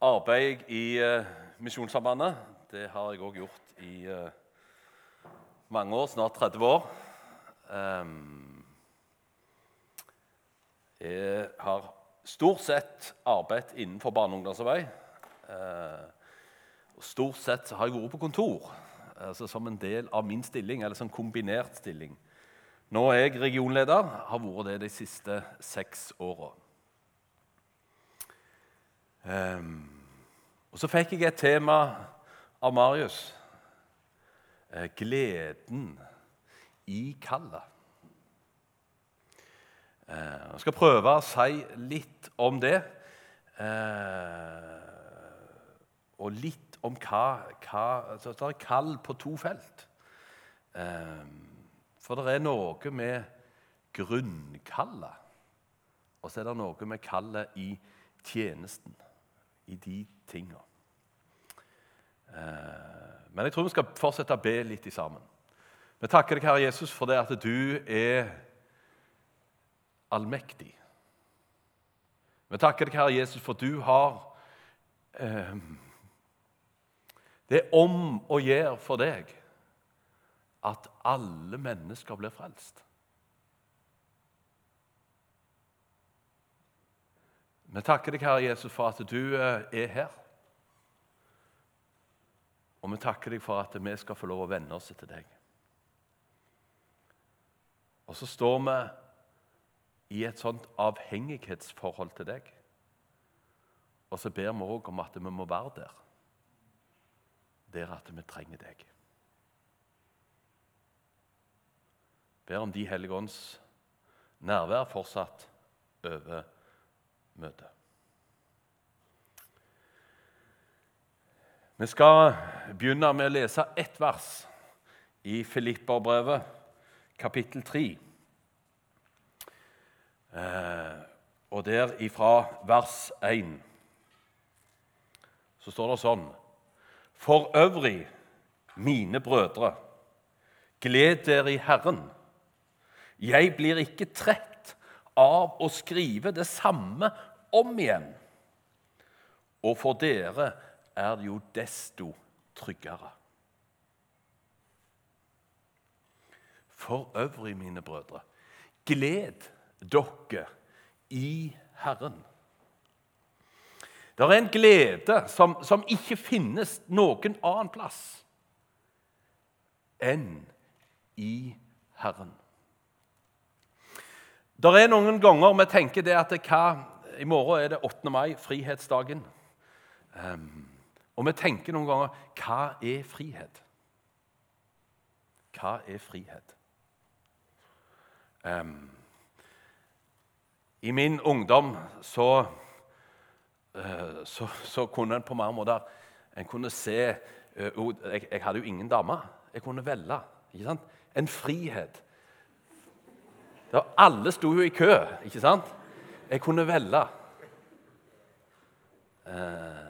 arbeider jeg i uh, Misjonssambandet. Det har jeg òg gjort i uh, mange år, snart 30 år. Um, jeg har stort sett arbeidet innenfor barne- og ungdomsarbeid. Uh, stort sett har jeg vært på kontor altså som en del av min stilling, eller som kombinert stilling. Nå er jeg regionleder, har vært det de siste seks åra. Um, og så fikk jeg et tema av Marius. Eh, gleden i kallet. Eh, jeg skal prøve å si litt om det. Eh, og litt om hva, hva altså, Det er kall på to felt. Ehm, for det er noe med grunnkallet, og så er det noe med kallet i tjenesten i de tinga. Eh, men jeg tror vi skal fortsette å be litt i sammen. Vi takker deg, Herre Jesus, for det at du er allmektig. Vi takker deg, Herre Jesus, for du har eh, Det er om å gjøre for deg at alle mennesker blir frelst. Vi takker deg, Herre Jesus, for at du eh, er her. Og vi takker deg for at vi skal få lov å venne oss til deg. Og så står vi i et sånt avhengighetsforhold til deg. Og så ber vi òg om at vi må være der. Der at vi trenger deg. Ber om De hellige ånds nærvær fortsatt over møtet. Vi skal begynne med å lese ett vers i Filipperbrevet, kapittel 3. Eh, og der ifra vers 1 så står det sånn For øvrig, mine brødre, gled dere i Herren. Jeg blir ikke trett av å skrive det samme om igjen. Og for dere er det jo desto tryggere. For øvrig, mine brødre, gled dere i Herren. Det er en glede som, som ikke finnes noen annen plass enn i Herren. Det er noen ganger vi tenker det at hva, i morgen er det 8. mai, frihetsdagen. Um, og vi tenker noen ganger hva er frihet? Hva er frihet? Um, I min ungdom så, uh, så, så, kunne en på mange måter en kunne se uh, jeg, jeg, hadde jo ingen dame. Jeg kunne velge. En frihet. Der alle sto jo i kø, ikke sant? Jeg kunne velge. Eh,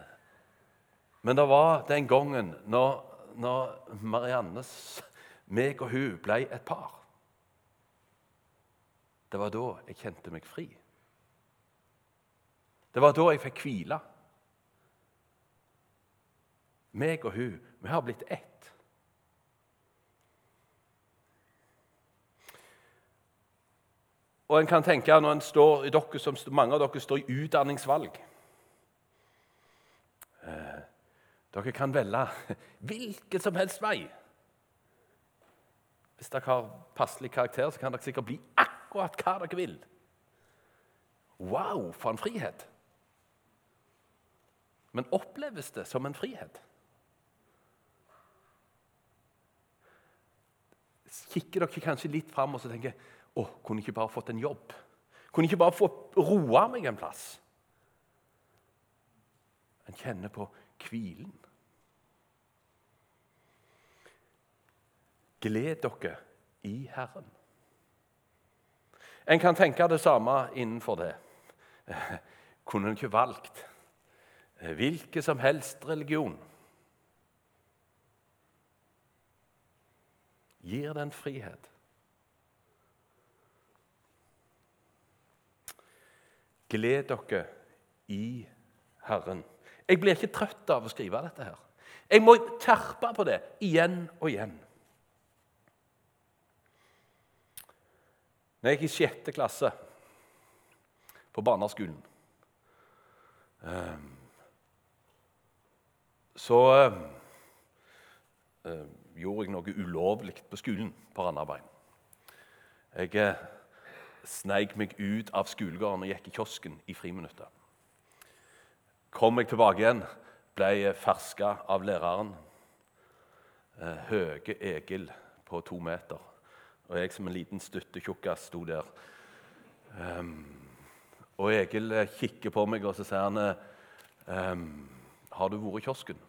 men det var den gangen når, når Mariannes, meg og hun ble et par. Det var da jeg kjente meg fri. Det var da jeg fikk hvile. Meg og hun, vi har blitt ett. Og en kan tenke når en står, dere som, Mange av dere står i utdanningsvalg. Eh, dere kan velge hvilken som helst vei. Hvis dere har passelig karakter, så kan dere sikkert bli akkurat hva dere vil. Wow, for en frihet! Men oppleves det som en frihet? Kikker dere kanskje litt fram og så tenker å, kunne ikke bare fått en jobb? Kunne ikke bare få roa meg en plass? En kjenner på hvilen. Gled dere i Herren. En kan tenke det samme innenfor det. Kunne en ikke valgt hvilken som helst religion? Gir den frihet? Gled dere i Herren. Jeg blir ikke trøtt av å skrive dette her. Jeg må terpe på det igjen og igjen. Når jeg gikk i sjette klasse på barneskolen ehm, Så ehm, gjorde jeg noe ulovlig på skolen på Randaberg. Jeg eh, sneik meg ut av skolegården og gikk i kiosken i friminuttet. Kom jeg tilbake igjen, ble ferska av læreren. Eh, Høge Egil på to meter. Og jeg som en liten stuttetjukkas sto der. Um, og Egil eh, kikker på meg og så sier han, um, 'Har du vært i kiosken?'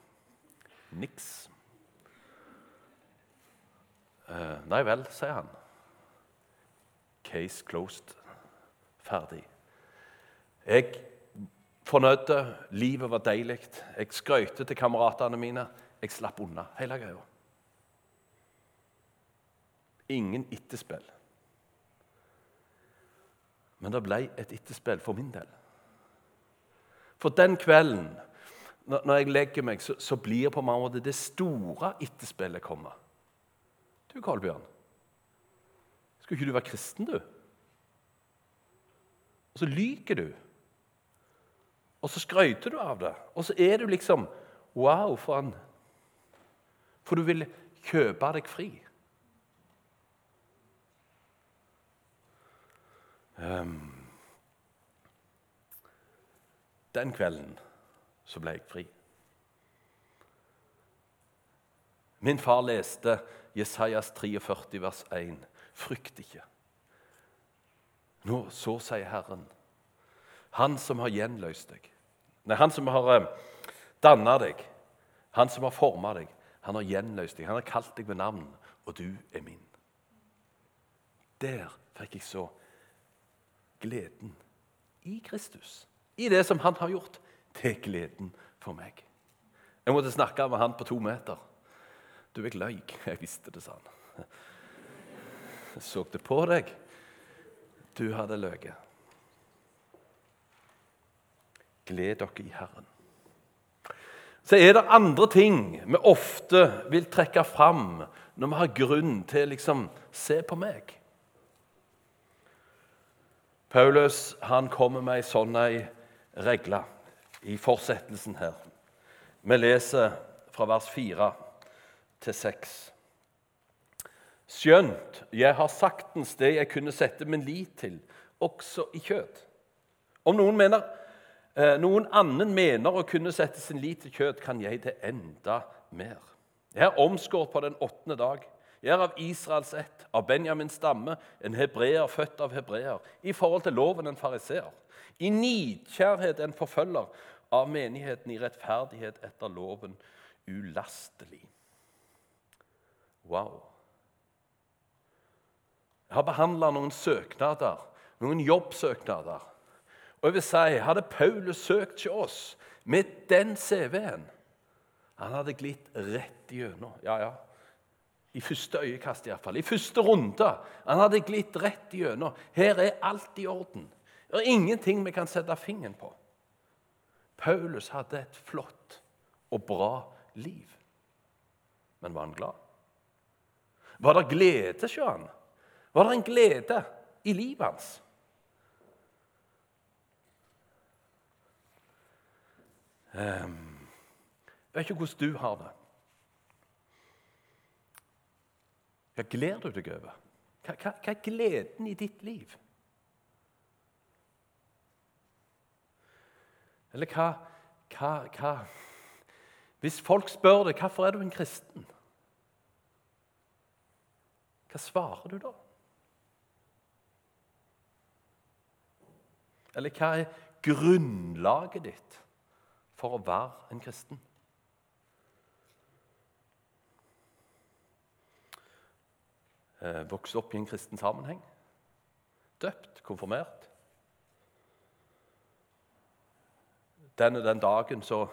Niks. Uh, 'Nei vel', sier han. Case closed. Ferdig. Jeg fornøyde. Livet var deilig. Jeg skrøyte til kameratene mine. Jeg slapp unna hele greia. Ingen etterspill. Men det ble et etterspill for min del. For den kvelden, når jeg legger meg, så, så blir på mange måter det store etterspillet komme. Du, Karlbjørn, skulle ikke du være kristen, du? Og så lyker du. Og så skryter du av det. Og så er du liksom Wow, for han For du vil kjøpe deg fri. Um, den kvelden så ble jeg fri. Min far leste Jesajas 43, vers 1. Frykt ikke. Nå, så sier Herren, Han som har gjenløst deg, nei, Han som har eh, danna deg, Han som har forma deg, han har gjenløst deg, han har kalt deg ved navn, og du er min. Der fikk jeg så gleden i Kristus. I det som han har gjort. Er gleden for meg. Jeg måtte snakke med han på to meter. Du, jeg løy. Jeg visste det, sa han. Jeg så det på deg. Du hadde løyet. Gled dere i Herren. Så er det andre ting vi ofte vil trekke fram når vi har grunn til liksom Se på meg. Paulus han kommer med ei sånn regle i fortsettelsen her. Vi leser fra vers 4 til 6. Skjønt jeg har saktens det jeg kunne sette min lit til, også i kjøtt. Om noen, mener, eh, noen annen mener å kunne sette sin lit til kjøtt, kan jeg det enda mer. Jeg er omskåret på den åttende dag. Jeg er av Israels ett, av Benjamins stamme, en hebreer født av hebreer. I forhold til loven en fariseer. I nidkjærhet en forfølger. Av menigheten i rettferdighet etter loven ulastelig. Wow. Jeg har behandla noen søknader, noen jobbsøknader. Og jeg vil si, Hadde Paulus søkt til oss med den CV-en Han hadde glitt rett igjennom. Ja, ja, i første øyekast, iallfall. I første runde. Han hadde glidd rett igjennom. Her er alt i orden. Det er ingenting vi kan sette fingeren på. Paulus hadde et flott og bra liv. Men var han glad? Var det glede hos han? Var det en glede i livet hans? Um, jeg vet ikke hvordan du har det. Hva gleder du deg over? Hva, hva, hva er gleden i ditt liv? Eller hva, hva Hvis folk spør deg hvorfor er du en kristen, hva svarer du da? Eller hva er grunnlaget ditt for å være en kristen? Vokse opp i en kristen sammenheng. Døpt, konfirmert. Den og den dagen så,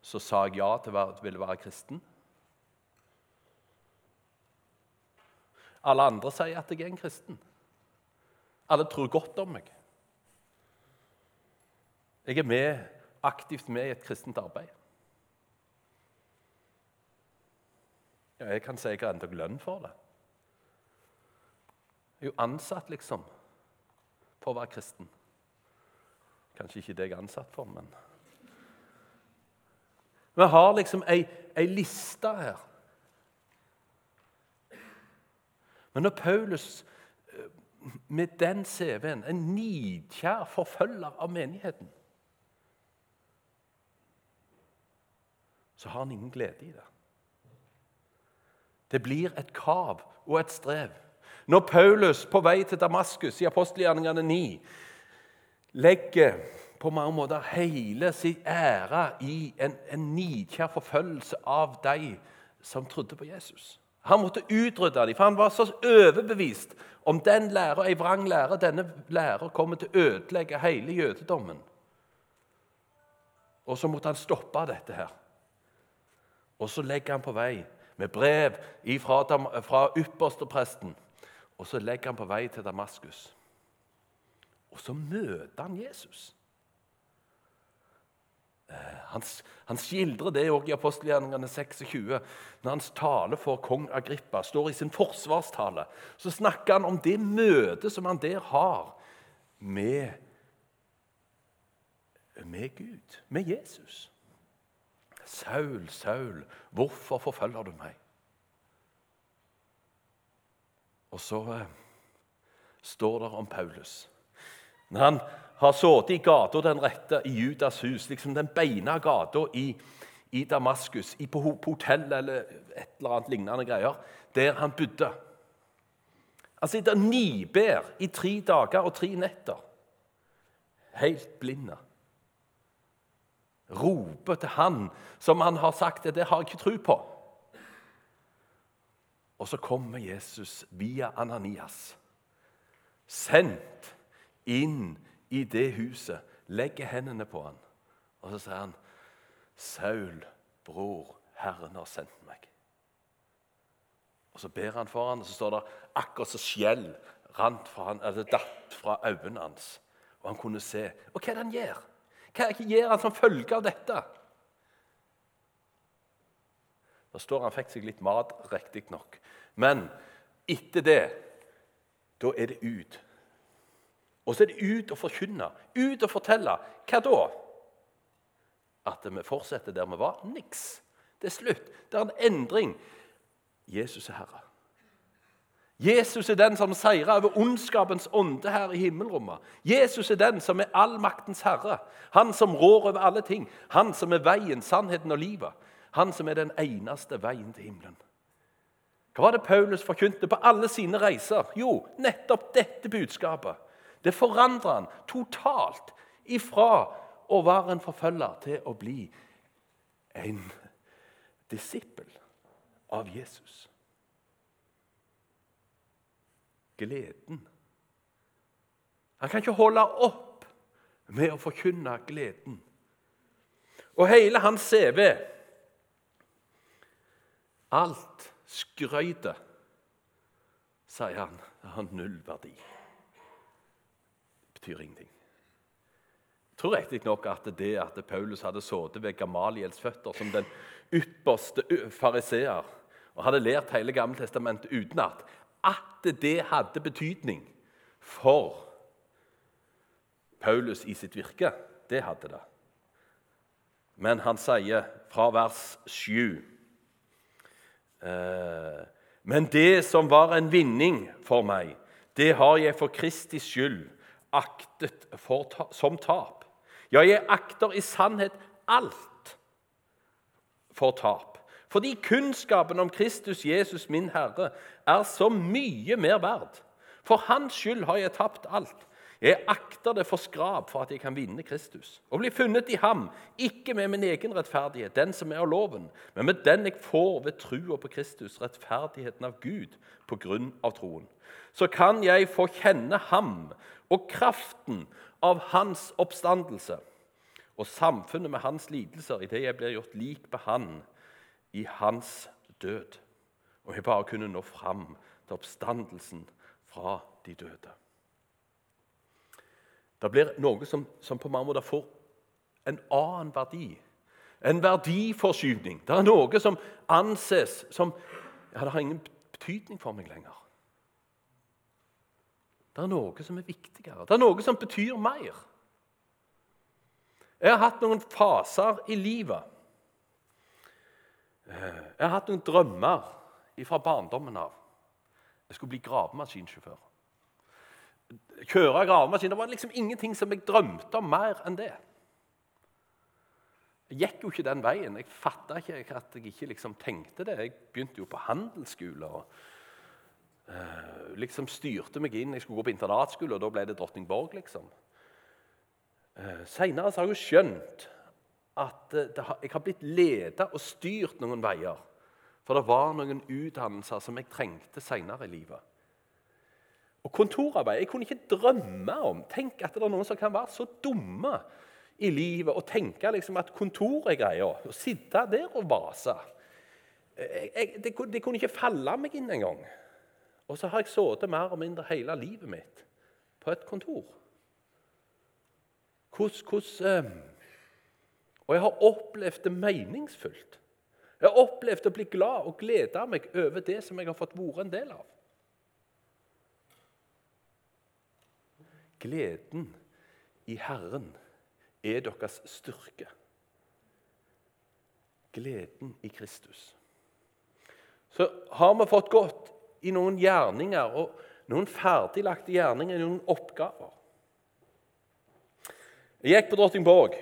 så sa jeg ja til å ville være kristen. Alle andre sier at jeg er en kristen. Alle tror godt om meg. Jeg er med aktivt med i et kristent arbeid? Ja, jeg kan si jeg har endog lønn for det. Jeg er jo ansatt, liksom, for å være kristen. Kanskje ikke det jeg er ansatt for, men Vi har liksom ei, ei liste her. Men når Paulus eh, med den CV-en, en nidkjær forfølger av menigheten Så har han ingen glede i det. Det blir et krav og et strev. Når Paulus på vei til Damaskus i apostelgjerningene 9 legger på mange måter hele sin ære i en, en nidkjær forfølgelse av de som trodde på Jesus. Han måtte utrydde dem, for han var så overbevist om den lærer, ei vrang lærer, Denne lærer kommer til å ødelegge hele jødedommen. Og så måtte han stoppe dette her. Og så legger han på vei med brev fra, fra ypperstepresten. Og så legger han på vei til Damaskus. Og så møter han Jesus. Eh, han, han skildrer det også i apostelgjerningene 26. Når hans tale for kong Agrippa står i sin forsvarstale, så snakker han om det møtet som han der har med, med Gud, med Jesus. Saul, Saul, hvorfor forfølger du meg? Og så eh, står det om Paulus. Når han har sittet i gata den rette i Judas hus, liksom den beina gata i, i, Damaskus, i, på, på hotell eller et eller annet lignende greier, der han bodde. Han sitter niber i tre dager og tre netter, helt blinde. Roper til han som han har sagt det, det har jeg ikke tro på. Og så kommer Jesus via Ananias, sendt inn i det huset, legger hendene på han, og så sier han, 'Saul, bror, Herren har sendt meg.' Og Så ber han for han, og så står det akkurat så skjell rant fra han, eller datt fra øynene hans. Og han kunne se. Og hva er det han gjør? Hva gjør han som følge av dette? Da står han fikk seg litt mat, riktignok. Men etter det, da er det ut. Og så er det ut og forkynne, ut og fortelle. Hva da? At vi fortsetter der vi var? Niks. Det er slutt. Det er en endring. Jesus er Herre. Jesus er den som seirer over ondskapens ånde her i himmelrommet. Jesus er den som er allmaktens herre. Han som rår over alle ting. Han som er veien, sannheten og livet. Han som er den eneste veien til himmelen. Hva var det Paulus forkynte på alle sine reiser? Jo, nettopp dette budskapet. Det forandrer han totalt ifra å være en forfølger til å bli en disippel av Jesus. Gleden. Han kan ikke holde opp med å forkynne gleden. Og hele hans CV Alt skrøytet, sier han, har null verdi betyr ingenting. Jeg tror riktignok at det at Paulus hadde sittet ved Gamaliels føtter som den ypperste fariseer og hadde lært hele Gammeltestamentet utenat, at det hadde betydning for Paulus i sitt virke, det hadde det. Men han sier fra vers 7 eh, Men det som var en vinning for meg, det har jeg for Kristis skyld aktet ta som tap. Ja, jeg akter i sannhet alt for tap. Fordi kunnskapen om Kristus Jesus, min Herre, er så mye mer verd. For hans skyld har jeg tapt alt. Jeg akter det for skrap for at jeg kan vinne Kristus og bli funnet i ham, ikke med min egen rettferdighet, den som er av loven, men med den jeg får ved trua på Kristus, rettferdigheten av Gud på grunn av troen. Så kan jeg få kjenne ham og kraften av hans oppstandelse og samfunnet med hans lidelser idet jeg blir gjort lik på han i hans død. Og jeg bare kunne nå fram til oppstandelsen fra de døde. Det blir noe som, som på mange måter får en annen verdi. En verdiforskyvning. Det er noe som anses som ja, Det har ingen betydning for meg lenger. Det er noe som er viktigere. Det er noe som betyr mer. Jeg har hatt noen faser i livet. Jeg har hatt noen drømmer fra barndommen av. Jeg skulle bli gravemaskinsjåfør. Kjøre gravemaskin Det var liksom ingenting som jeg drømte om mer enn det. Jeg gikk jo ikke den veien. Jeg fatta ikke at jeg ikke liksom tenkte det. Jeg begynte jo på handelsskole og liksom styrte meg inn. Jeg skulle gå på internatskole, og da ble det Drottningborg, liksom. Uh, Seinere har jeg jo skjønt at uh, har, jeg har blitt leda og styrt noen veier. For det var noen utdannelser som jeg trengte seinere i livet. Og kontorarbeid jeg kunne ikke drømme om Tenk at det er noen som kan være så dumme i livet og tenke liksom at kontor er greia. Å sitte der og vase. Jeg, det, det, kunne ikke falle meg inn engang. Og så har jeg sittet mer og mindre hele livet mitt på et kontor. Hvordan, hvordan eh, Og jeg har opplevd det meningsfullt. Jeg har opplevd å bli glad og glede meg over det som jeg har fått være en del av. Gleden i Herren er deres styrke. Gleden i Kristus. Så har vi fått gått i noen gjerninger og noen ferdiglagte gjerninger, noen oppgaver. Jeg gikk på Drottingborg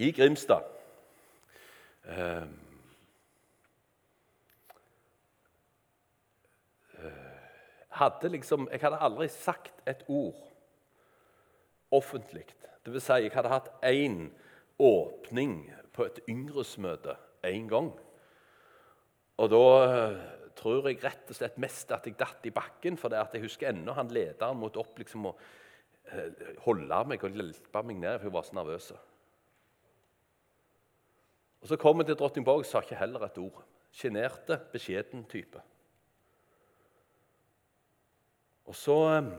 i Grimstad. Ehm. Hadde liksom, jeg hadde aldri sagt et ord offentlig. Det vil si, jeg hadde hatt én åpning på et yngresmøte én gang. Og da tror jeg rett og slett mest at jeg datt i bakken. For det at jeg husker ennå han lederen måtte opp liksom og eh, holde meg og hjelpe meg ned, for jeg var så nervøs. Og Så kom jeg til Drottingborg og sa ikke heller et ord. Sjenerte, beskjeden type. Og så eh,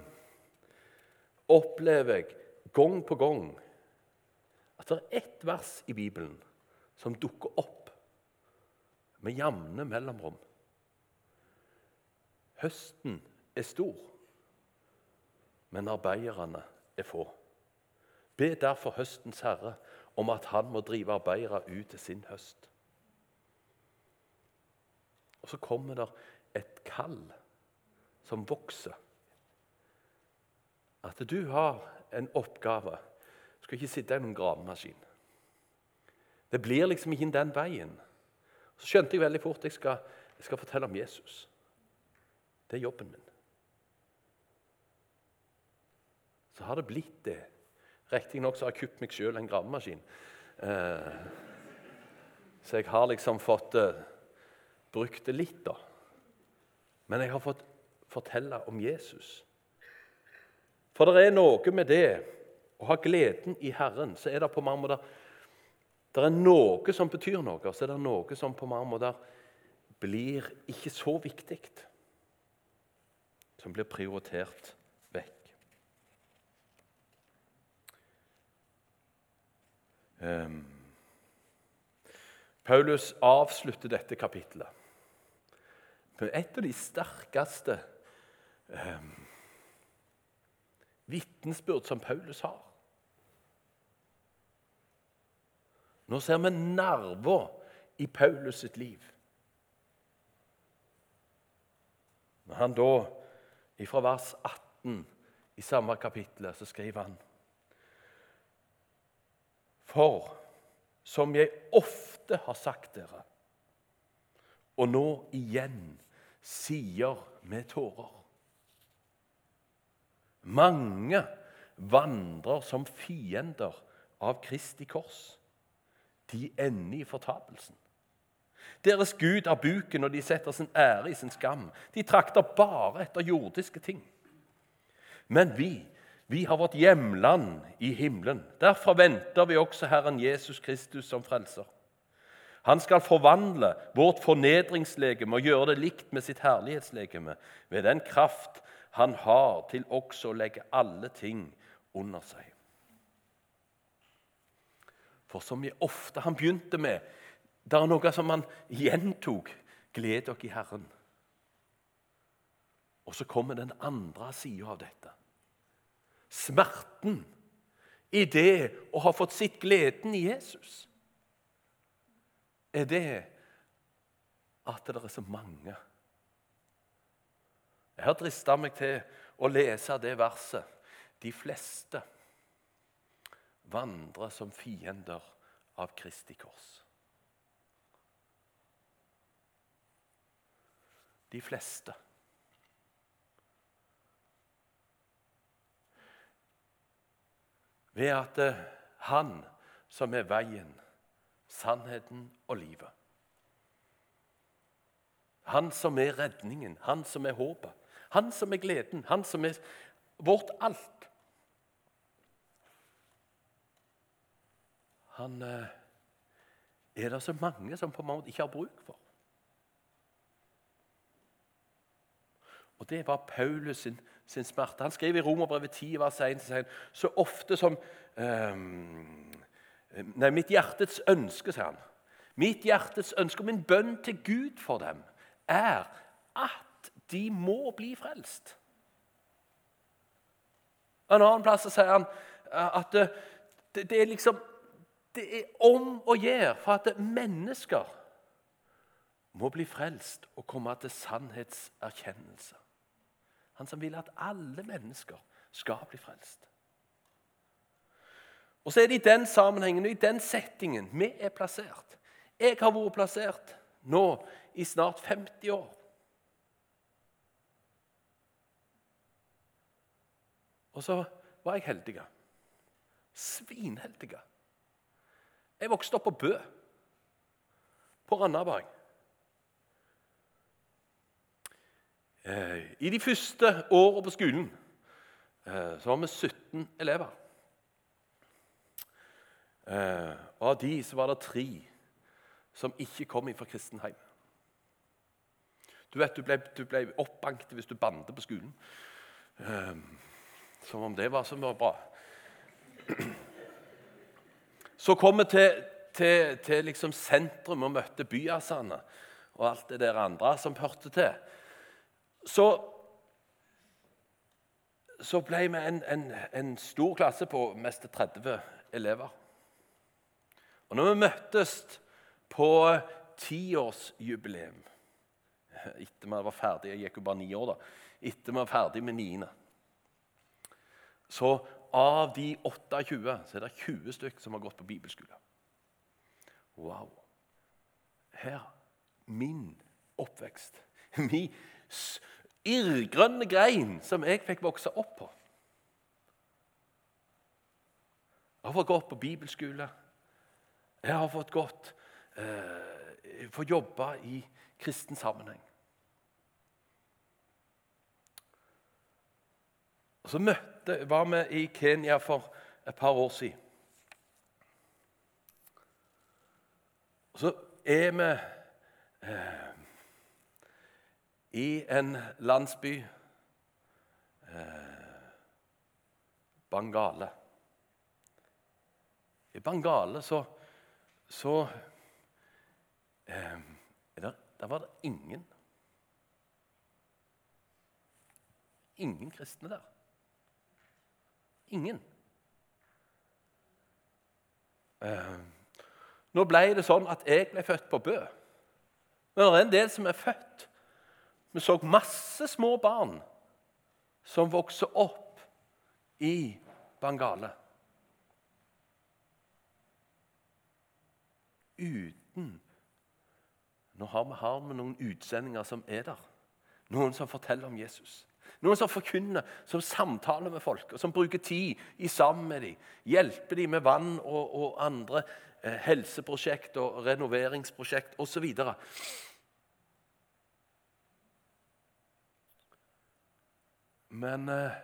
opplever jeg gang på gang at det er ett vers i Bibelen som dukker opp med jevne mellomrom. Høsten er stor, men arbeiderne er få. Be derfor høstens herre om at han må drive arbeidere ut til sin høst. Og Så kommer det et kall som vokser. At du har en oppgave. Du skal ikke sitte i noen gravemaskin. Det blir liksom ikke den veien. Så skjønte jeg veldig fort at jeg skal, jeg skal fortelle om Jesus. Det er jobben min. Så har det blitt det. Riktignok har jeg kjøpt meg sjøl en gravemaskin. Eh, så jeg har liksom fått eh, brukt det litt, da. Men jeg har fått fortelle om Jesus. For det er noe med det å ha gleden i Herren. så er Det på mange måter det er noe som betyr noe, så er det noe som på mange måter blir ikke så viktig. Som blir prioritert vekk. Um, Paulus avslutter dette kapittelet med et av de sterkeste um, vitnesbyrd som Paulus har. Nå ser vi nerver i Paulus sitt liv. Når han da, fra vers 18 i samme kapittel, så skriver han For som jeg ofte har sagt dere, og nå igjen sier med tårer mange vandrer som fiender av Kristi kors. De ender i fortapelsen. Deres Gud er buken, og de setter sin ære i sin skam. De trakter bare etter jordiske ting. Men vi, vi har vårt hjemland i himmelen. Derfor venter vi også Herren Jesus Kristus som frelser. Han skal forvandle vårt fornedringslegeme og gjøre det likt med sitt herlighetslegeme ved den kraft han har til også å legge alle ting under seg. For som vi ofte han begynte med, det er noe som han gjentok. Gled dere i Herren. Og så kommer den andre sida av dette. Smerten i det å ha fått sitt gleden i Jesus. Er det at det er så mange Jeg har drista meg til å lese det verset. De fleste vandrer som fiender av Kristi kors. De fleste. Ved at eh, han som er veien, sannheten og livet. Han som er redningen, han som er håpet, han som er gleden, han som er vårt alt. Han eh, er det så mange som på en måte ikke har bruk for. Og Det var Paulus sin, sin smerte. Han skriver i Romerbrevet 10, vers 1, så ofte som um, Nei, mitt hjertets ønske, sier han. Mitt hjertets ønske og min bønn til Gud for dem er at de må bli frelst. En annen plass sier han eh, at det, det, er liksom Det er om å gjøre for at mennesker må bli frelst og komme til sannhetserkjennelse. Han som vil at alle mennesker skal bli frelst. Og så er det i den sammenhengen og i den settingen vi er plassert. Jeg har vært plassert nå i snart 50 år. Og så var jeg heldig. Svinheldig. Jeg vokste opp på Bø, på Randaberg. Eh, I de første årene på skolen eh, så var vi 17 elever. Eh, og av de så var det tre som ikke kom fra kristenheim. Du vet, du ble, du ble oppbanket hvis du bandet på skolen. som om det var så bra. Så kom vi til, til, til liksom sentrum og møtte byasene og alt det der andre som hørte til så, så ble vi en, en, en, stor klasse på mest 30 elever. Og når vi møttes på tiårsjubileum etter vi var ferdig, Jeg gikk jo bare ni år da. Etter vi var ferdig med niende. Så av de 28 så er det 20 stykker som har gått på bibelskole. Wow. Her Min oppvekst. Min irrgrønne grein som jeg fikk vokse opp på. Jeg har fått gått på bibelskole. Jeg har fått gått eh, fått jobbe i kristen sammenheng. Og Så møtte, var vi i Kenya for et par år siden. Og så er vi eh, i en landsby eh, Bangale. I Bangale så, så eh, der, der var det ingen Ingen kristne der. Ingen. Eh, nå ble det sånn at jeg ble født på Bø. Men det er en del som er født vi så masse små barn som vokser opp i Bangale. Uten Nå har vi, har vi noen utsendinger som er der. Noen som forteller om Jesus. Noen som forkynner, som samtaler med folk, og som bruker tid i sammen med dem. Hjelper dem med vann og, og andre eh, helseprosjekt og renoveringsprosjekt osv. Men eh,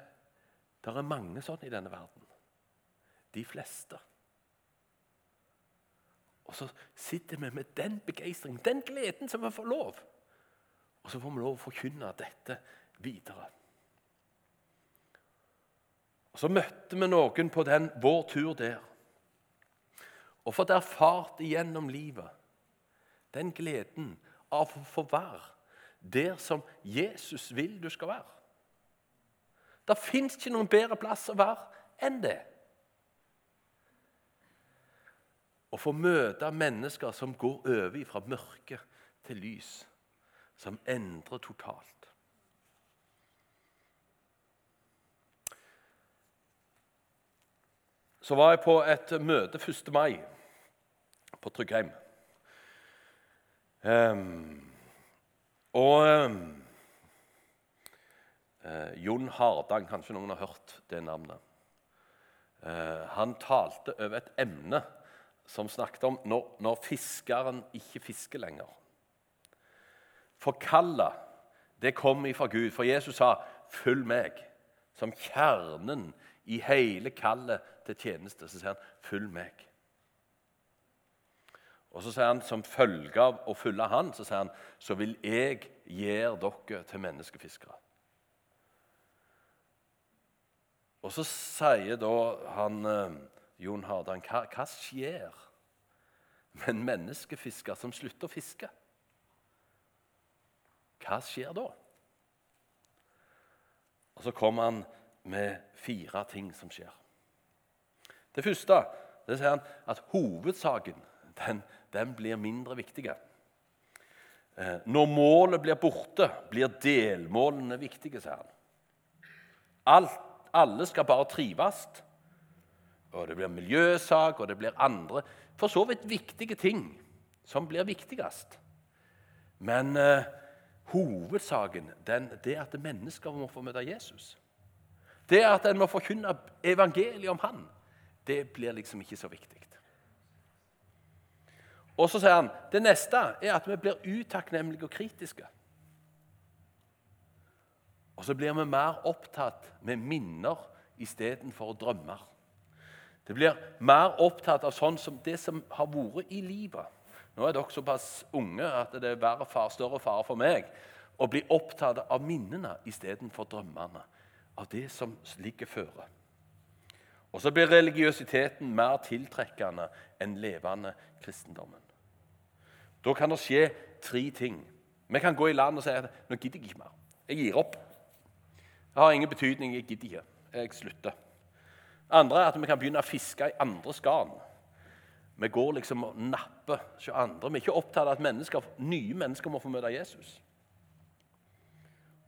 det er mange sånne i denne verden. De fleste. Og så sitter vi med den begeistringen, den gleden som vi får lov. Og så får vi lov å forkynne dette videre. Og Så møtte vi noen på den, vår tur der. og fått erfart igjennom livet den gleden av å få være der som Jesus vil du skal være. Det fins ikke noen bedre plass å være enn det. Å få møte mennesker som går over fra mørke til lys, som endrer totalt. Så var jeg på et møte 1. mai på Tryggheim. Um, og um, uh, Jon Hardang, kanskje noen har hørt det navnet. Eh, han talte over et emne som snakket om når, når fiskeren ikke fisker lenger. For kallet, det kom ifra Gud. For Jesus sa 'følg meg', som kjernen i hele kallet til tjeneste. Så sier han 'følg meg'. Og så sier han som følge av å følge han, så sier han, så vil jeg gjøre dere til menneskefiskere. Og så sier da han eh, Jon Hardan, hva, hva skjer med en menneskefisker som slutter å fiske? Hva skjer da? Og Så kommer han med fire ting som skjer. Det første det sier han at hovedsaken den, den blir mindre viktig. Eh, når målet blir borte, blir delmålene viktige, sier han. Alt, alle skal bare trives og det blir miljøsak, og det blir andre for så vidt viktige ting som blir viktigst. Men eh, hovedsaken det er at mennesker må få møte Jesus. Det at en må forkynne evangeliet om han, det blir liksom ikke så viktig. Og så sier han det neste er at vi blir utakknemlige og kritiske. Og så blir vi mer opptatt med minner istedenfor drømmer. Det blir mer opptatt av sånn som det som har vært i livet. Nå er dere såpass unge at det er verre far, større fare for meg å bli opptatt av minnene istedenfor drømmene. Av det som ligger føre. Og så blir religiøsiteten mer tiltrekkende enn levende kristendommen. Da kan det skje tre ting. Vi kan gå i land og si at nå gidder jeg ikke mer. Jeg gir opp. Det har ingen betydning. Jeg gidder ikke. Jeg slutter. Andre er at vi kan begynne å fiske i andres garn. Vi går liksom og napper hos andre. Vi er ikke opptatt av at mennesker, nye mennesker må få møte Jesus.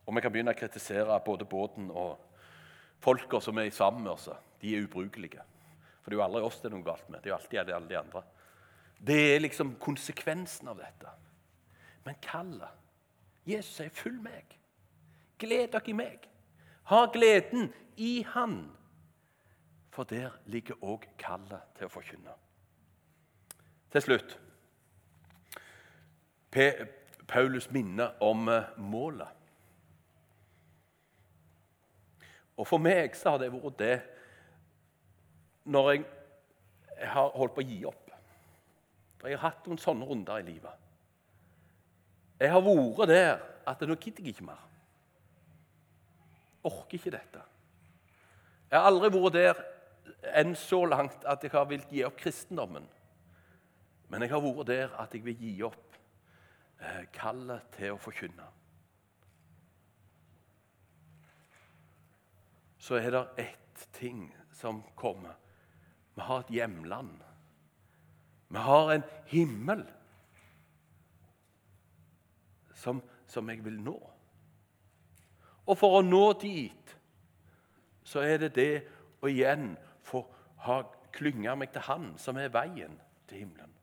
Og vi kan begynne å kritisere både båten og folka som er sammen med oss. De er ubrukelige. For det er jo aldri oss det er noe galt med. Det er jo alltid alle de andre. Det er liksom konsekvensen av dette. Men kallet Jesus sier 'følg meg'. Gled dere i meg. Ha gleden i Han. For der ligger òg kallet til å forkynne. Til slutt Paulus minner om eh, målet. Og For meg så har det vært det når jeg har holdt på å gi opp. For jeg har hatt noen sånne runder i livet. Jeg har vært der at nå gidder jeg ikke mer. Orker ikke dette. Jeg har aldri vært der enn så langt at jeg har villet gi opp kristendommen. Men jeg har vært der at jeg vil gi opp eh, kallet til å forkynne. Så er det ett ting som kommer. Vi har et hjemland. Vi har en himmel som, som jeg vil nå. Og for å nå dit så er det det å igjen få ha klynga meg til Han som er veien til himmelen.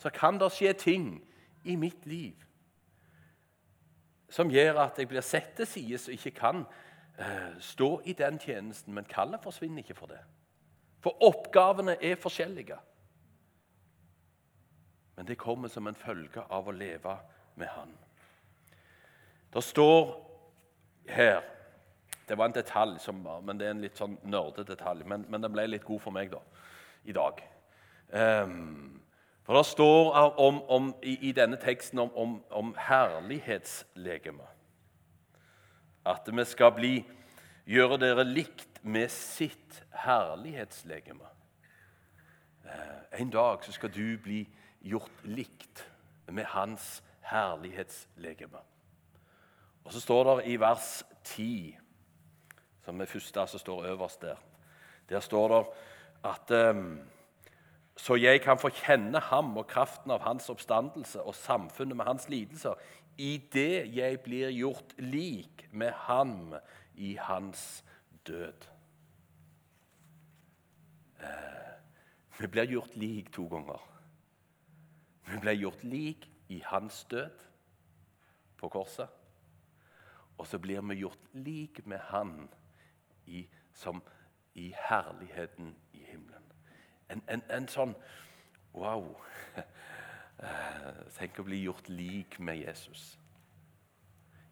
Så kan det skje ting i mitt liv som gjør at jeg blir sett til side og ikke kan eh, stå i den tjenesten. Men kallet forsvinner ikke for det. For oppgavene er forskjellige. Men det kommer som en følge av å leve med Han. Det står her det var en detalj, som, men det er en litt sånn nerdedetalj. Men, men den ble litt god for meg da, i dag. Um, for Det står om, om, i, i, denne teksten om, om, om herlighetslegeme. At vi skal bli, gjøre dere likt med sitt herlighetslegeme. Eh, en dag så skal du bli gjort likt med hans herlighetslegeme. Og så står det i vers 10, som er første som står øverst der Der står det at um, så jeg kan få kjenne ham og kraften av hans oppstandelse og samfunnet med hans lidelser, idet jeg blir gjort lik med ham i hans død. Eh, vi blir gjort lik to ganger. Vi blir gjort lik i hans død på korset. Og så blir vi gjort lik med han i, som i herligheten i himmelen. En, en, en sånn Wow! Tenk å bli gjort lik med Jesus.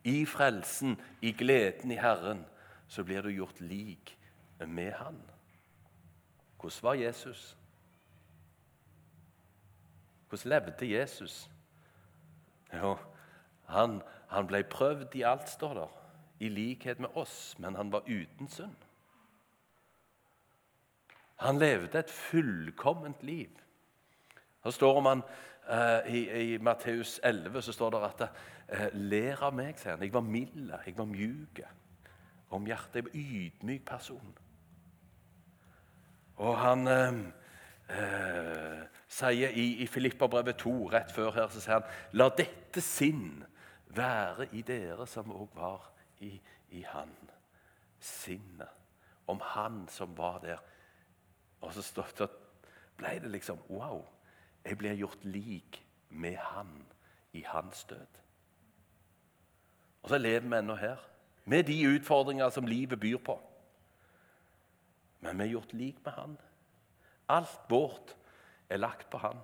I frelsen, i gleden i Herren, så blir du gjort lik med Han. Hvordan var Jesus? Hvordan levde Jesus? Jo, han, han ble prøvd i alt, står der, i likhet med oss, men han var uten synd. Han levde et fullkomment liv. Det står om han eh, i, i Matteus 11 så står det at eh, 'Ler av meg', sier han. 'Jeg var mild, jeg var mjuk om hjertet. Jeg var ydmyk person.' Og han eh, eh, sier i, i Filipperbrevet 2, rett før her, så sier han La dette sinn være i dere som òg var i, i Han. Sinnet om Han som var der. Og så, stod, så ble det liksom Wow! Jeg blir gjort lik med Han i Hans død. Og så lever vi ennå her, med de utfordringer som livet byr på. Men vi er gjort lik med Han. Alt vårt er lagt på Han.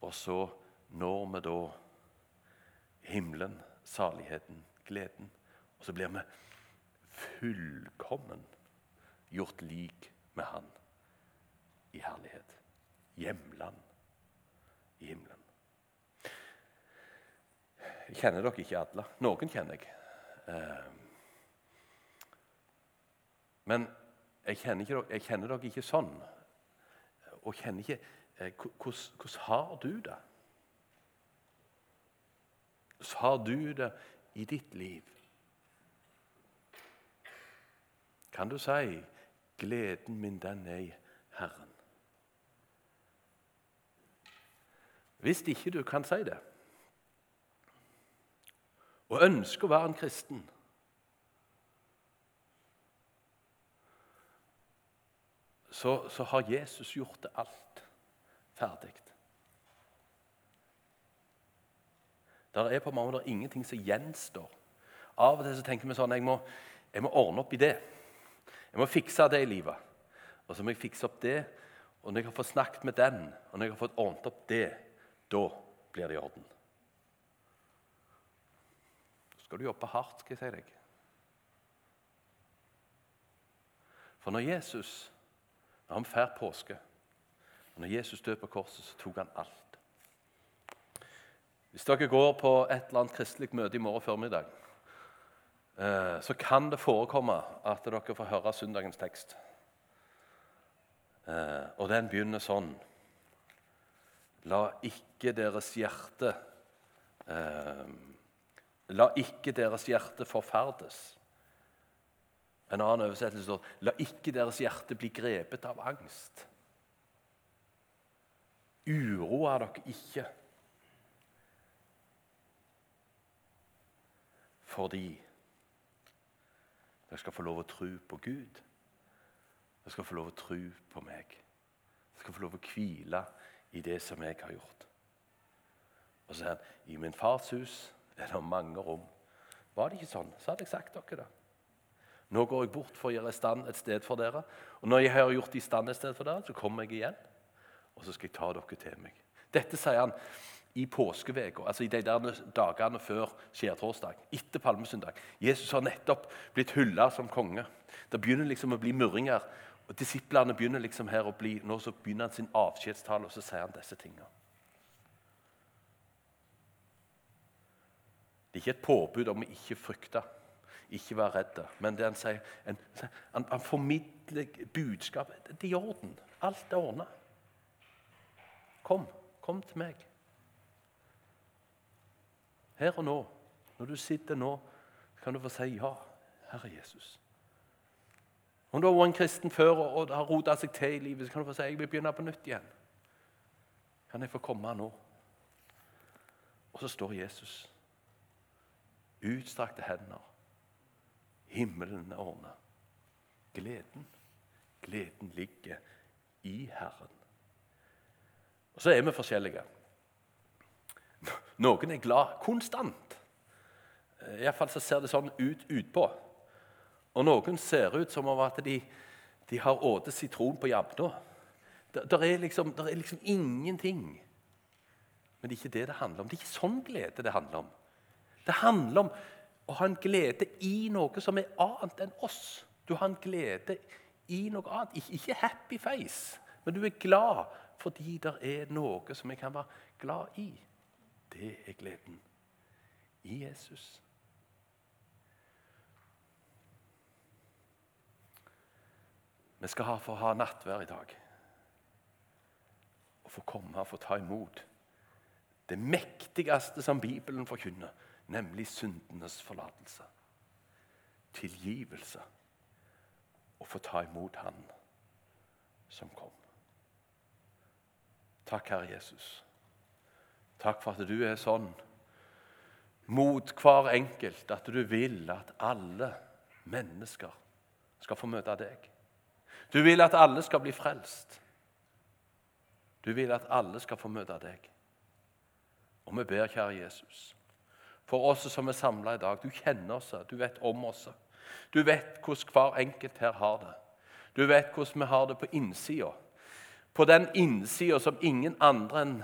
Og så når vi da himmelen, saligheten, gleden. Og så blir vi fullkommen gjort lik med Han i herlighet. Hjemland i himmelen. Jeg kjenner dere ikke alle. Noen kjenner jeg. Eh, men jeg kjenner, ikke, jeg kjenner dere ikke sånn. Og kjenner ikke eh, Hvordan har du det? Hvordan har du det i ditt liv? Kan du si 'Gleden min, den er i Herren'? Hvis ikke du kan si det, og ønsker å være en kristen så, så har Jesus gjort det alt ferdig. Det er på mange måter ingenting som gjenstår. Av og til så tenker vi sånn jeg må, jeg må ordne opp i det. Jeg må fikse det i livet. Og så må jeg fikse opp det. Og når jeg har fått snakket med den, og når jeg har fått ordnet opp det, da blir det i orden. Så skal du jobbe hardt, skal jeg si deg. For når Jesus når han fær påske, og når Jesus døde på korset, så tok han alt. Hvis dere går på et eller annet kristelig møte i morgen formiddag, eh, så kan det forekomme at dere får høre søndagens tekst. Eh, og den begynner sånn La ikke deres hjerte eh, La ikke deres hjerte forferdes. En annen oversettelse står La ikke deres hjerte bli grepet av angst. Uroa dere ikke fordi dere skal få lov å tro på Gud. Dere skal få lov å tro på meg. Dere skal få lov å hvile i det som jeg har gjort. Og så sier han i min fars hus er det mange rom. Var det ikke sånn, så hadde jeg sagt dere det. Nå går jeg bort for å gjøre i stand et sted for dere. Og når jeg har gjort i stand et sted for dere, så kommer jeg igjen, og så skal jeg ta dere til meg. Dette sier han i påskeveka, altså i de der dagene før skjærtorsdag, etter palmesøndag. Jesus har nettopp blitt hylla som konge. Det begynner liksom å bli murringer. og Disiplene begynner liksom her å bli, Nå så begynner han sin avskjedstale, og så sier han disse tingene. Det er ikke et påbud om å ikke frykte. Ikke være redd. Men det han sier, han, han, han formidler budskapet. Det er i orden. Alt er ordna. Kom. Kom til meg. Her og nå, når du sitter nå, kan du få si ja, Herre Jesus. Om du har vært en kristen før og har rota seg til i livet, så kan du få si jeg vil begynne på nytt igjen. Kan jeg få komme nå? Og så står Jesus. Utstrakte hender. Himmelen er ordna. Gleden. Gleden ligger i Herren. Og så er vi forskjellige. Noen er glad konstant. Iallfall så ser det sånn ut utpå. Og noen ser ut som om at de, de har spist sitron på jabna. Det, er liksom, er liksom ingenting. Men det er ikke det det handler om. Det er ikke sånn glede det handler om. Det handler om å ha en glede i noe som er annet enn oss. Du har en glede i noe annet. Ikke happy face, men du er glad fordi det er noe som jeg kan være glad i. Det er gleden i Jesus. Vi skal ha, for å ha nattvær i dag. Og få komme og få ta imot det mektigste som Bibelen forkynner, nemlig syndenes forlatelse. Tilgivelse. Og få ta imot Han som kom. Takk, Herre Jesus. Takk for at du er sånn mot hver enkelt at du vil at alle mennesker skal få møte deg. Du vil at alle skal bli frelst. Du vil at alle skal få møte deg. Og vi ber, kjære Jesus, for oss som er samla i dag Du kjenner oss, du vet om oss. Du vet hvordan hver enkelt her har det. Du vet hvordan vi har det på innsida på den innsida som ingen andre enn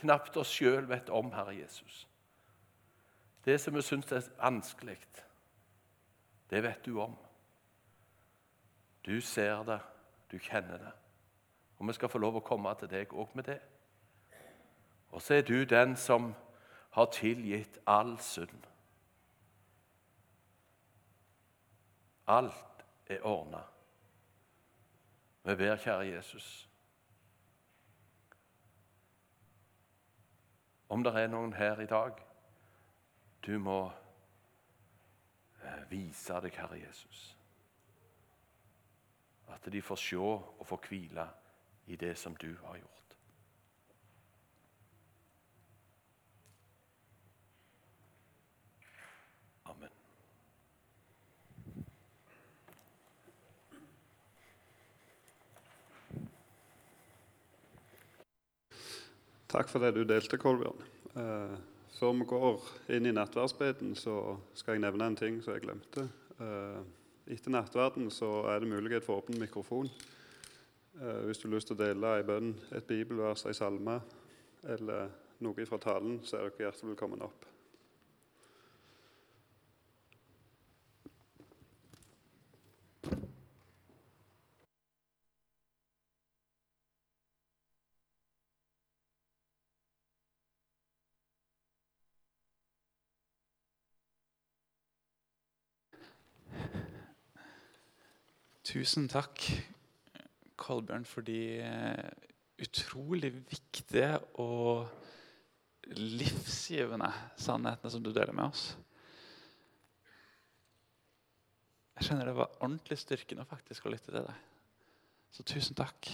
knapt oss sjøl vet om, Herre Jesus. Det som vi syns er vanskelig, det vet du om. Du ser det, du kjenner det. Og vi skal få lov å komme til deg òg med det. Og så er du den som har tilgitt all synd. Alt er ordna. Vi ber, kjære Jesus Om det er noen her i dag Du må eh, vise deg, Herre Jesus. At de får se og få hvile i det som du har gjort. Takk for det du delte, Kolbjørn. Eh, før vi går inn i nattverdsbeden, så skal jeg nevne en ting som jeg glemte. Eh, etter nattverden er det mulighet for åpen mikrofon. Eh, hvis du har lyst til å dele en bønn, et bibelvers, en salme eller noe fra talen, så er dere hjertelig velkommen opp. Tusen takk, Kolbjørn, for de eh, utrolig viktige og livsgivende sannhetene som du deler med oss. Jeg skjønner det var ordentlig styrkende faktisk å lytte til deg. Så tusen takk.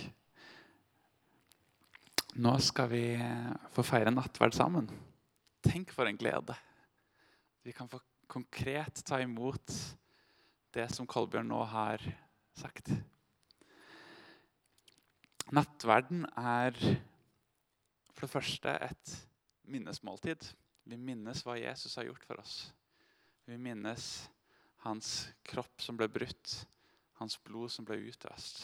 Nå skal vi eh, få feire nattverd sammen. Tenk for en glede. Vi kan få konkret ta imot det som Kolbjørn nå har sagt. Nattverden er for det første et minnesmåltid. Vi minnes hva Jesus har gjort for oss. Vi minnes hans kropp som ble brutt, hans blod som ble utøst.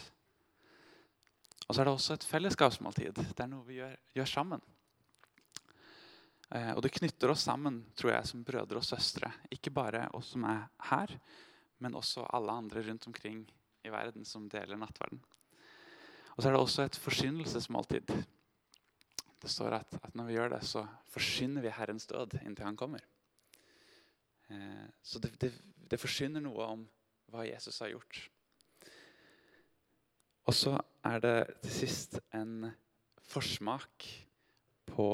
Og så er det også et fellesskapsmåltid. Det er noe vi gjør, gjør sammen. Eh, og det knytter oss sammen tror jeg, som brødre og søstre. Ikke bare oss som er her, men også alle andre rundt omkring i verden som deler nattverden. Og så er det også et forsynelsesmåltid. Det står at, at, når vi gjør det, så forsyner vi Herrens død inntil han kommer. Eh, så det, det, det forsyner noe om hva Jesus har gjort. Og så er det til sist en forsmak på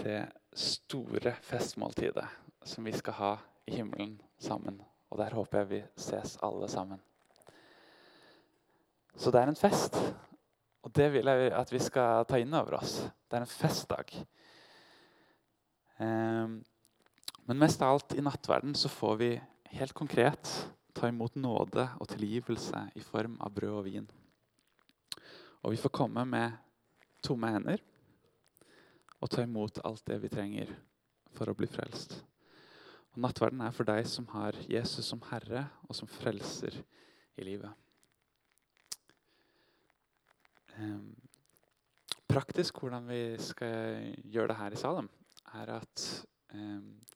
det store festmåltidet som vi skal ha i himmelen sammen. Og der håper jeg vi ses alle sammen. Så det er en fest. Og det vil jeg at vi skal ta inn over oss. Det er en festdag. Um, men mest av alt i nattverden så får vi helt konkret ta imot nåde og tilgivelse i form av brød og vin. Og vi får komme med tomme hender og ta imot alt det vi trenger for å bli frelst. Og Nattverden er for deg som har Jesus som herre og som frelser i livet. Praktisk hvordan vi skal gjøre det her i Salem, er at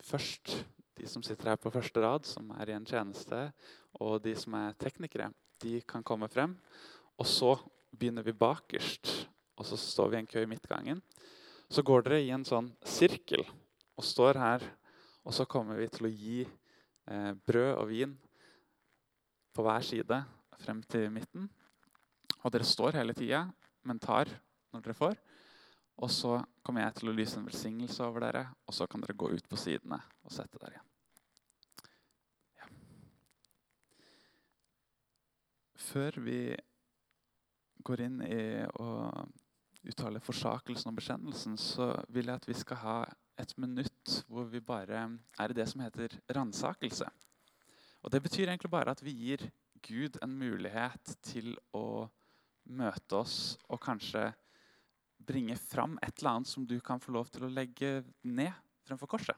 først de som sitter her på første rad, som er i en tjeneste, og de som er teknikere, de kan komme frem. Og så begynner vi bakerst, og så står vi i en kø i midtgangen. Så går dere i en sånn sirkel og står her, og så kommer vi til å gi eh, brød og vin på hver side frem til midten. Og dere står hele tida, men tar når dere får. Og så kommer jeg til å lyse en velsignelse over dere, og så kan dere gå ut på sidene og sette dere igjen. Ja. Før vi går inn i å uttale forsakelsen og bekjennelsen, så vil jeg at vi skal ha et minutt hvor vi bare er i det som heter ransakelse. Og Det betyr egentlig bare at vi gir Gud en mulighet til å møte oss og kanskje bringe fram et eller annet som du kan få lov til å legge ned fremfor korset.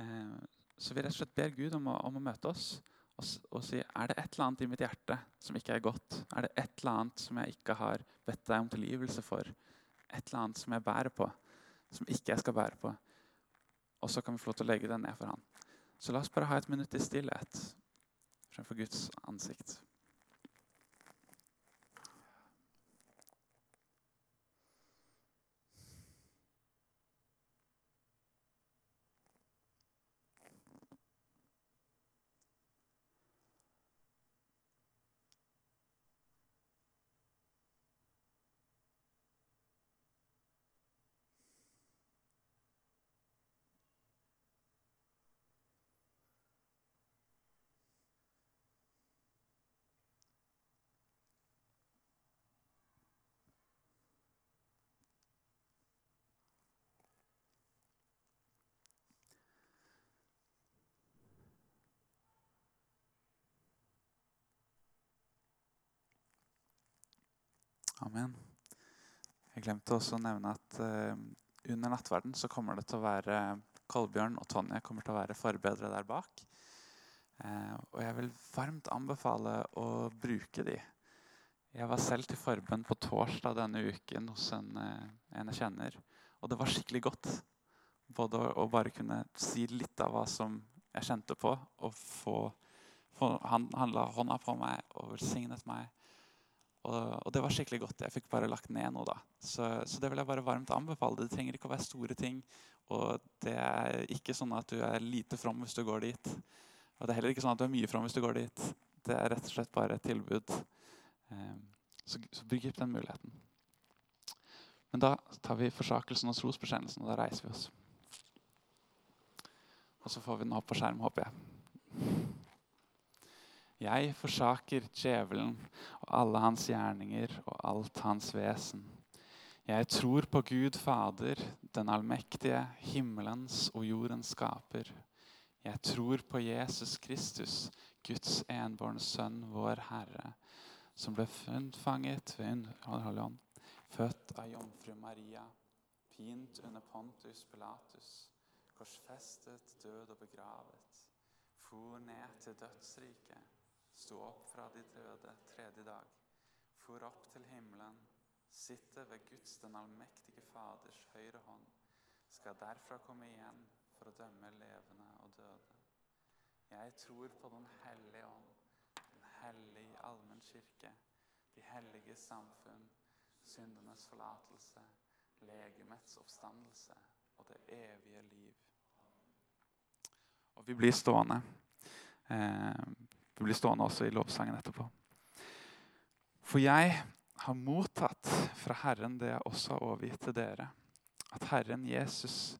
Eh, så vi rett og slett ber Gud om å, om å møte oss og, og, si er det et eller annet i mitt hjerte som ikke er godt. Er det et eller annet som jeg ikke har bedt deg om tilgivelse for? Et eller annet som jeg bærer på, som ikke jeg skal bære på. Og så kan vi få lov til å legge den ned for han. Så la oss bare ha et minutt i stillhet fremfor Guds ansikt. Amen. Jeg glemte også å nevne at uh, under nattverden så kommer det til å være Kolbjørn og Tonje kommer til å være forbedre der bak. Uh, og jeg vil varmt anbefale å bruke de. Jeg var selv til forbønn på torsdag denne uken hos en, uh, en jeg kjenner. Og det var skikkelig godt. Både å, bare kunne si litt av hva som jeg kjente på, og få, få han la hånda på meg og velsignet meg. Og, og, det var skikkelig godt. Jeg fikk bare lagt ned noe da. Så, så, det vil jeg bare varmt anbefale. Det trenger ikke å være store ting. Og det er ikke sånn at du er lite from hvis du går dit. Og det er heller ikke sånn at du er mye from hvis du går dit. Det er rett og slett bare et tilbud. Um, så, så opp den muligheten. Men da tar vi forsakelsen og trosbekjennelsen, og da reiser vi oss. Og så får vi den opp på skjerm, håper jeg. Jeg forsaker djevelen og alle hans gjerninger og alt hans vesen. Jeg tror på Gud Fader, den allmektige, himmelens og jordens skaper. Jeg tror på Jesus Kristus, Guds enbårne Sønn, vår Herre, som ble unnfanget ved Ånd, født av jomfru Maria, pint under Pontus Pilatus, korsfestet, død og begravet, for ned til dødsriket sto opp fra de døde tredje dag, for opp til himmelen, sitte ved Guds den allmektige Faders høyre hånd, skal derfra komme igjen for å dømme levende og døde. Jeg tror på Den hellige ånd, den hellige allmennkirke, de hellige samfunn, syndenes forlatelse, legemets oppstandelse og det evige liv. Og vi blir stående. Eh, vi blir stående også i lovsangen etterpå. For jeg har mottatt fra Herren det jeg også har overgitt til dere. At Herren Jesus,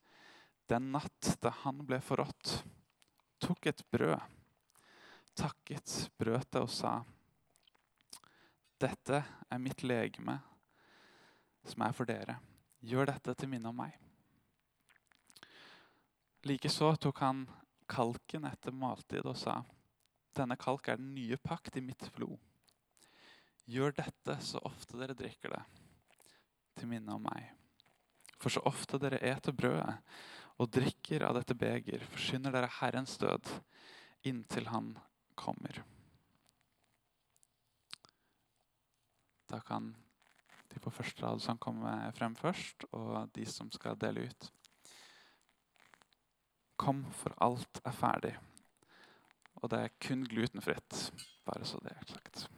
den natt da han ble forrådt, tok et brød, takket, brøt det og sa:" Dette er mitt legeme, som er for dere. Gjør dette til minne om meg. Likeså tok han kalken etter måltidet og sa:" Denne kalk er den nye pakt i mitt blod. Gjør dette så ofte dere drikker det, til minne om meg. For så ofte dere eter brødet og drikker av dette beger, forsyner dere Herrens død inntil Han kommer. Da kan de på første rad som kommer frem først, og de som skal dele ut. Kom, for alt er ferdig. Og det er kun glutenfritt, bare så det er sagt.